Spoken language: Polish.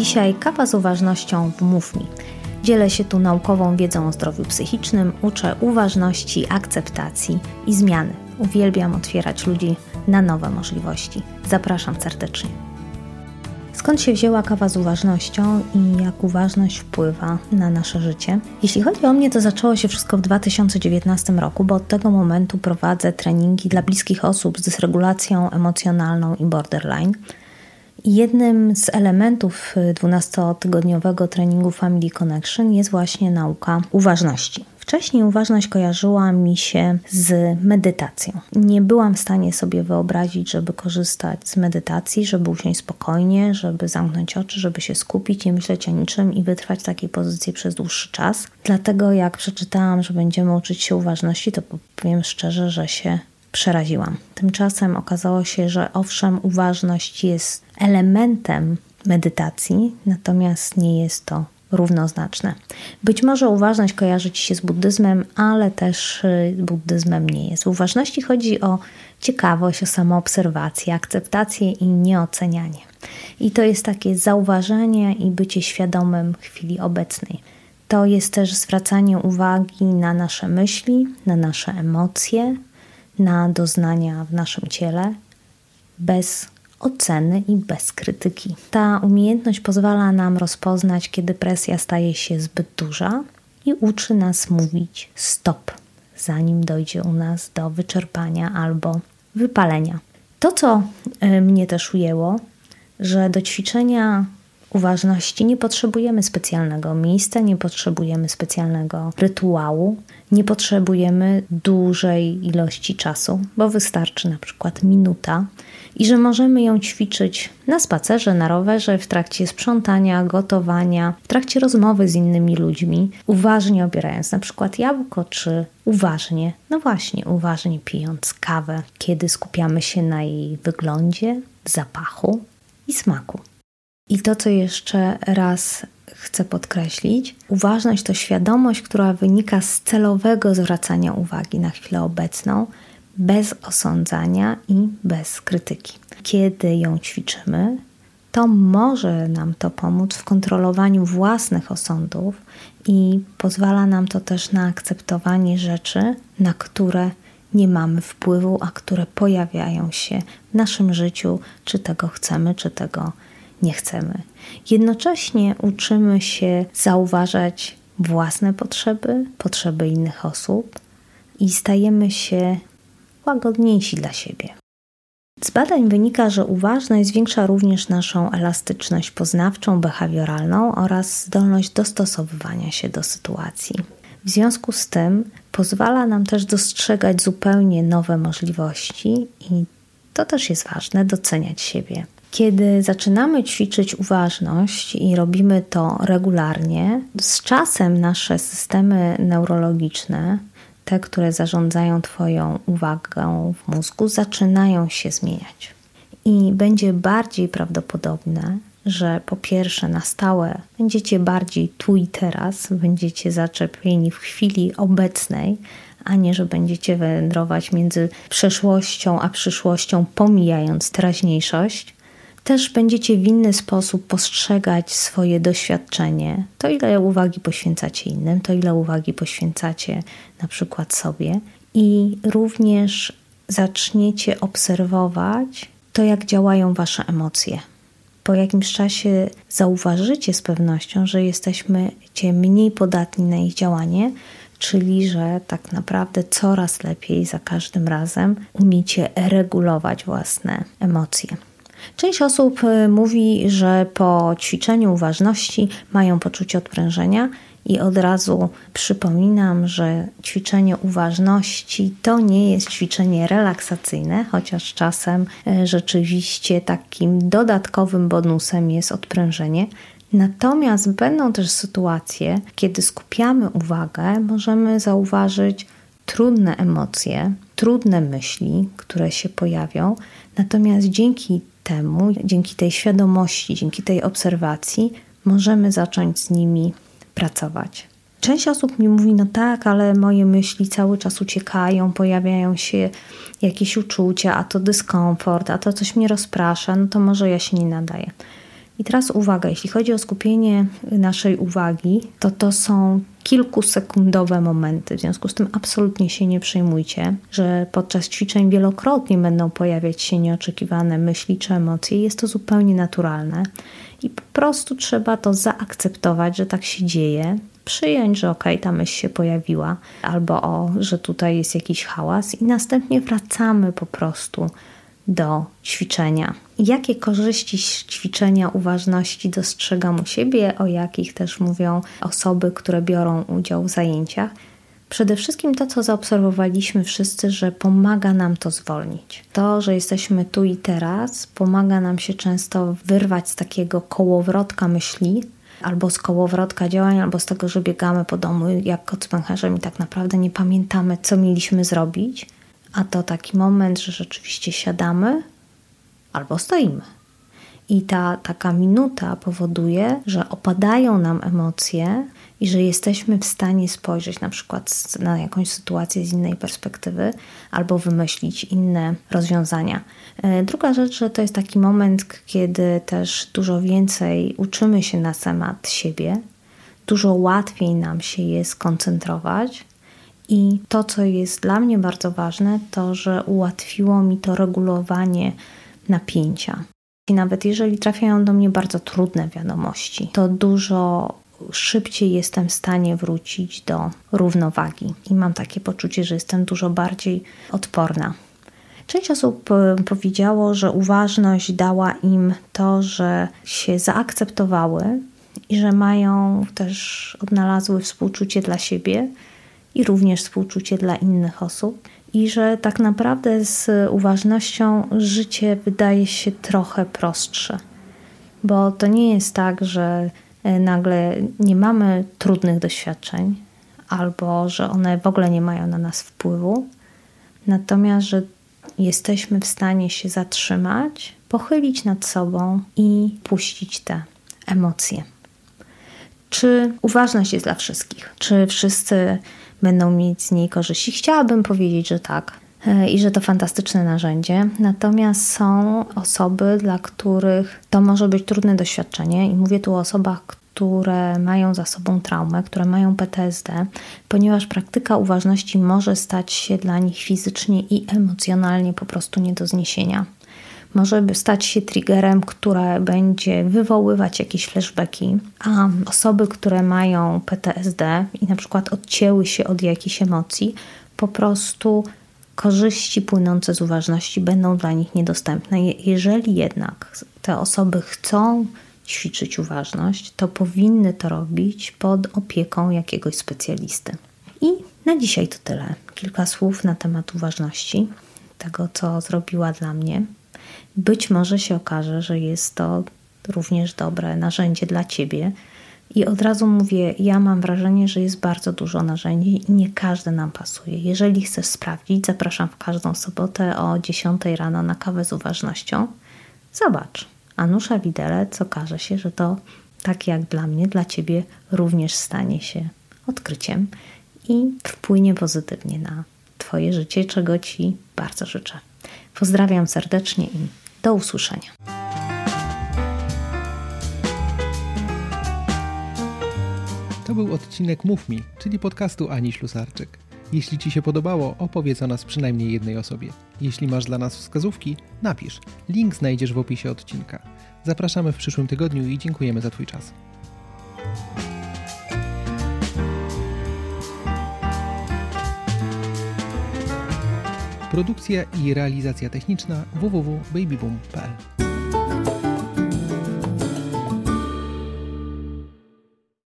Dzisiaj kawa z uważnością w Mów Mi. Dzielę się tu naukową wiedzą o zdrowiu psychicznym, uczę uważności, akceptacji i zmiany. Uwielbiam otwierać ludzi na nowe możliwości. Zapraszam serdecznie. Skąd się wzięła kawa z uważnością i jak uważność wpływa na nasze życie? Jeśli chodzi o mnie, to zaczęło się wszystko w 2019 roku, bo od tego momentu prowadzę treningi dla bliskich osób z dysregulacją emocjonalną i borderline. Jednym z elementów 12-tygodniowego treningu Family Connection jest właśnie nauka uważności. Wcześniej uważność kojarzyła mi się z medytacją. Nie byłam w stanie sobie wyobrazić, żeby korzystać z medytacji, żeby usiąść spokojnie, żeby zamknąć oczy, żeby się skupić, nie myśleć o niczym i wytrwać w takiej pozycji przez dłuższy czas. Dlatego, jak przeczytałam, że będziemy uczyć się uważności, to powiem szczerze, że się przeraziłam. Tymczasem okazało się, że owszem, uważność jest elementem medytacji, natomiast nie jest to równoznaczne. Być może uważność kojarzy Ci się z buddyzmem, ale też y, buddyzmem nie jest. Uważności chodzi o ciekawość, o samoobserwację, akceptację i nieocenianie. I to jest takie zauważenie i bycie świadomym chwili obecnej. To jest też zwracanie uwagi na nasze myśli, na nasze emocje, na doznania w naszym ciele bez oceny i bez krytyki. Ta umiejętność pozwala nam rozpoznać, kiedy presja staje się zbyt duża i uczy nas mówić stop, zanim dojdzie u nas do wyczerpania albo wypalenia. To, co e, mnie też ujęło, że do ćwiczenia uważności nie potrzebujemy specjalnego miejsca, nie potrzebujemy specjalnego rytuału, nie potrzebujemy dużej ilości czasu, bo wystarczy na przykład minuta i że możemy ją ćwiczyć na spacerze, na rowerze, w trakcie sprzątania, gotowania, w trakcie rozmowy z innymi ludźmi, uważnie obierając na przykład jabłko, czy uważnie, no właśnie, uważnie pijąc kawę, kiedy skupiamy się na jej wyglądzie, zapachu i smaku. I to, co jeszcze raz chcę podkreślić, uważność to świadomość, która wynika z celowego zwracania uwagi na chwilę obecną, bez osądzania i bez krytyki. Kiedy ją ćwiczymy, to może nam to pomóc w kontrolowaniu własnych osądów i pozwala nam to też na akceptowanie rzeczy, na które nie mamy wpływu, a które pojawiają się w naszym życiu, czy tego chcemy, czy tego nie chcemy. Jednocześnie uczymy się zauważać własne potrzeby, potrzeby innych osób i stajemy się łagodniejsi dla siebie. Z badań wynika, że uważność zwiększa również naszą elastyczność poznawczą, behawioralną oraz zdolność dostosowywania się do sytuacji. W związku z tym pozwala nam też dostrzegać zupełnie nowe możliwości i to też jest ważne doceniać siebie. Kiedy zaczynamy ćwiczyć uważność i robimy to regularnie, z czasem nasze systemy neurologiczne, te, które zarządzają Twoją uwagą w mózgu, zaczynają się zmieniać. I będzie bardziej prawdopodobne, że po pierwsze na stałe będziecie bardziej tu i teraz, będziecie zaczepieni w chwili obecnej, a nie, że będziecie wędrować między przeszłością a przyszłością, pomijając teraźniejszość też będziecie w inny sposób postrzegać swoje doświadczenie. To, ile uwagi poświęcacie innym, to ile uwagi poświęcacie na przykład sobie, i również zaczniecie obserwować to, jak działają wasze emocje. Po jakimś czasie zauważycie z pewnością, że jesteśmy mniej podatni na ich działanie, czyli że tak naprawdę coraz lepiej za każdym razem umiecie regulować własne emocje. Część osób y, mówi, że po ćwiczeniu uważności mają poczucie odprężenia. I od razu przypominam, że ćwiczenie uważności to nie jest ćwiczenie relaksacyjne, chociaż czasem y, rzeczywiście takim dodatkowym bonusem jest odprężenie. Natomiast będą też sytuacje, kiedy skupiamy uwagę, możemy zauważyć trudne emocje, trudne myśli, które się pojawią. Natomiast dzięki temu, dzięki tej świadomości, dzięki tej obserwacji, możemy zacząć z nimi pracować. Część osób mi mówi: No tak, ale moje myśli cały czas uciekają, pojawiają się jakieś uczucia, a to dyskomfort, a to coś mnie rozprasza, no to może ja się nie nadaję. I teraz uwaga, jeśli chodzi o skupienie naszej uwagi, to to są kilkusekundowe momenty. W związku z tym absolutnie się nie przejmujcie, że podczas ćwiczeń wielokrotnie będą pojawiać się nieoczekiwane myśli czy emocje. Jest to zupełnie naturalne i po prostu trzeba to zaakceptować, że tak się dzieje. Przyjąć, że okej, okay, ta myśl się pojawiła, albo o, że tutaj jest jakiś hałas, i następnie wracamy po prostu do ćwiczenia. Jakie korzyści ćwiczenia uważności dostrzegam u siebie, o jakich też mówią osoby, które biorą udział w zajęciach? Przede wszystkim to, co zaobserwowaliśmy wszyscy, że pomaga nam to zwolnić. To, że jesteśmy tu i teraz, pomaga nam się często wyrwać z takiego kołowrotka myśli, albo z kołowrotka działań, albo z tego, że biegamy po domu jak kot z pęcherzem i tak naprawdę nie pamiętamy, co mieliśmy zrobić a to taki moment, że rzeczywiście siadamy albo stoimy. I ta taka minuta powoduje, że opadają nam emocje i że jesteśmy w stanie spojrzeć na przykład na jakąś sytuację z innej perspektywy albo wymyślić inne rozwiązania. E, druga rzecz, że to jest taki moment, kiedy też dużo więcej uczymy się na temat siebie, dużo łatwiej nam się je skoncentrować i to, co jest dla mnie bardzo ważne, to, że ułatwiło mi to regulowanie napięcia. I nawet jeżeli trafiają do mnie bardzo trudne wiadomości, to dużo szybciej jestem w stanie wrócić do równowagi i mam takie poczucie, że jestem dużo bardziej odporna. Część osób e, powiedziało, że uważność dała im to, że się zaakceptowały i że mają też odnalazły współczucie dla siebie, i również współczucie dla innych osób. I że tak naprawdę z uważnością życie wydaje się trochę prostsze, bo to nie jest tak, że e, nagle nie mamy trudnych doświadczeń albo że one w ogóle nie mają na nas wpływu, natomiast że jesteśmy w stanie się zatrzymać, pochylić nad sobą i puścić te emocje. Czy uważność jest dla wszystkich? Czy wszyscy będą mieć z niej korzyści. Chciałabym powiedzieć, że tak e, i że to fantastyczne narzędzie. Natomiast są osoby, dla których to może być trudne doświadczenie, i mówię tu o osobach, które mają za sobą traumę, które mają PTSD, ponieważ praktyka uważności może stać się dla nich fizycznie i emocjonalnie po prostu nie do zniesienia może stać się triggerem, które będzie wywoływać jakieś flashbacki, a osoby, które mają PTSD i na przykład odcięły się od jakichś emocji, po prostu korzyści płynące z uważności będą dla nich niedostępne. Jeżeli jednak te osoby chcą ćwiczyć uważność, to powinny to robić pod opieką jakiegoś specjalisty. I na dzisiaj to tyle. Kilka słów na temat uważności, tego co zrobiła dla mnie być może się okaże, że jest to również dobre narzędzie dla ciebie. I od razu mówię, ja mam wrażenie, że jest bardzo dużo narzędzi i nie każde nam pasuje. Jeżeli chcesz sprawdzić, zapraszam w każdą sobotę o 10 rano na kawę z uważnością. Zobacz, Anusza Widelec okaże się, że to tak jak dla mnie, dla ciebie również stanie się odkryciem i wpłynie pozytywnie na Twoje życie, czego Ci bardzo życzę. Pozdrawiam serdecznie i do usłyszenia. To był odcinek Mów Mi, czyli podcastu Ani Ślusarczyk. Jeśli Ci się podobało, opowiedz o nas przynajmniej jednej osobie. Jeśli masz dla nas wskazówki, napisz. Link znajdziesz w opisie odcinka. Zapraszamy w przyszłym tygodniu i dziękujemy za Twój czas. Produkcja i realizacja techniczna www.babyboom.pl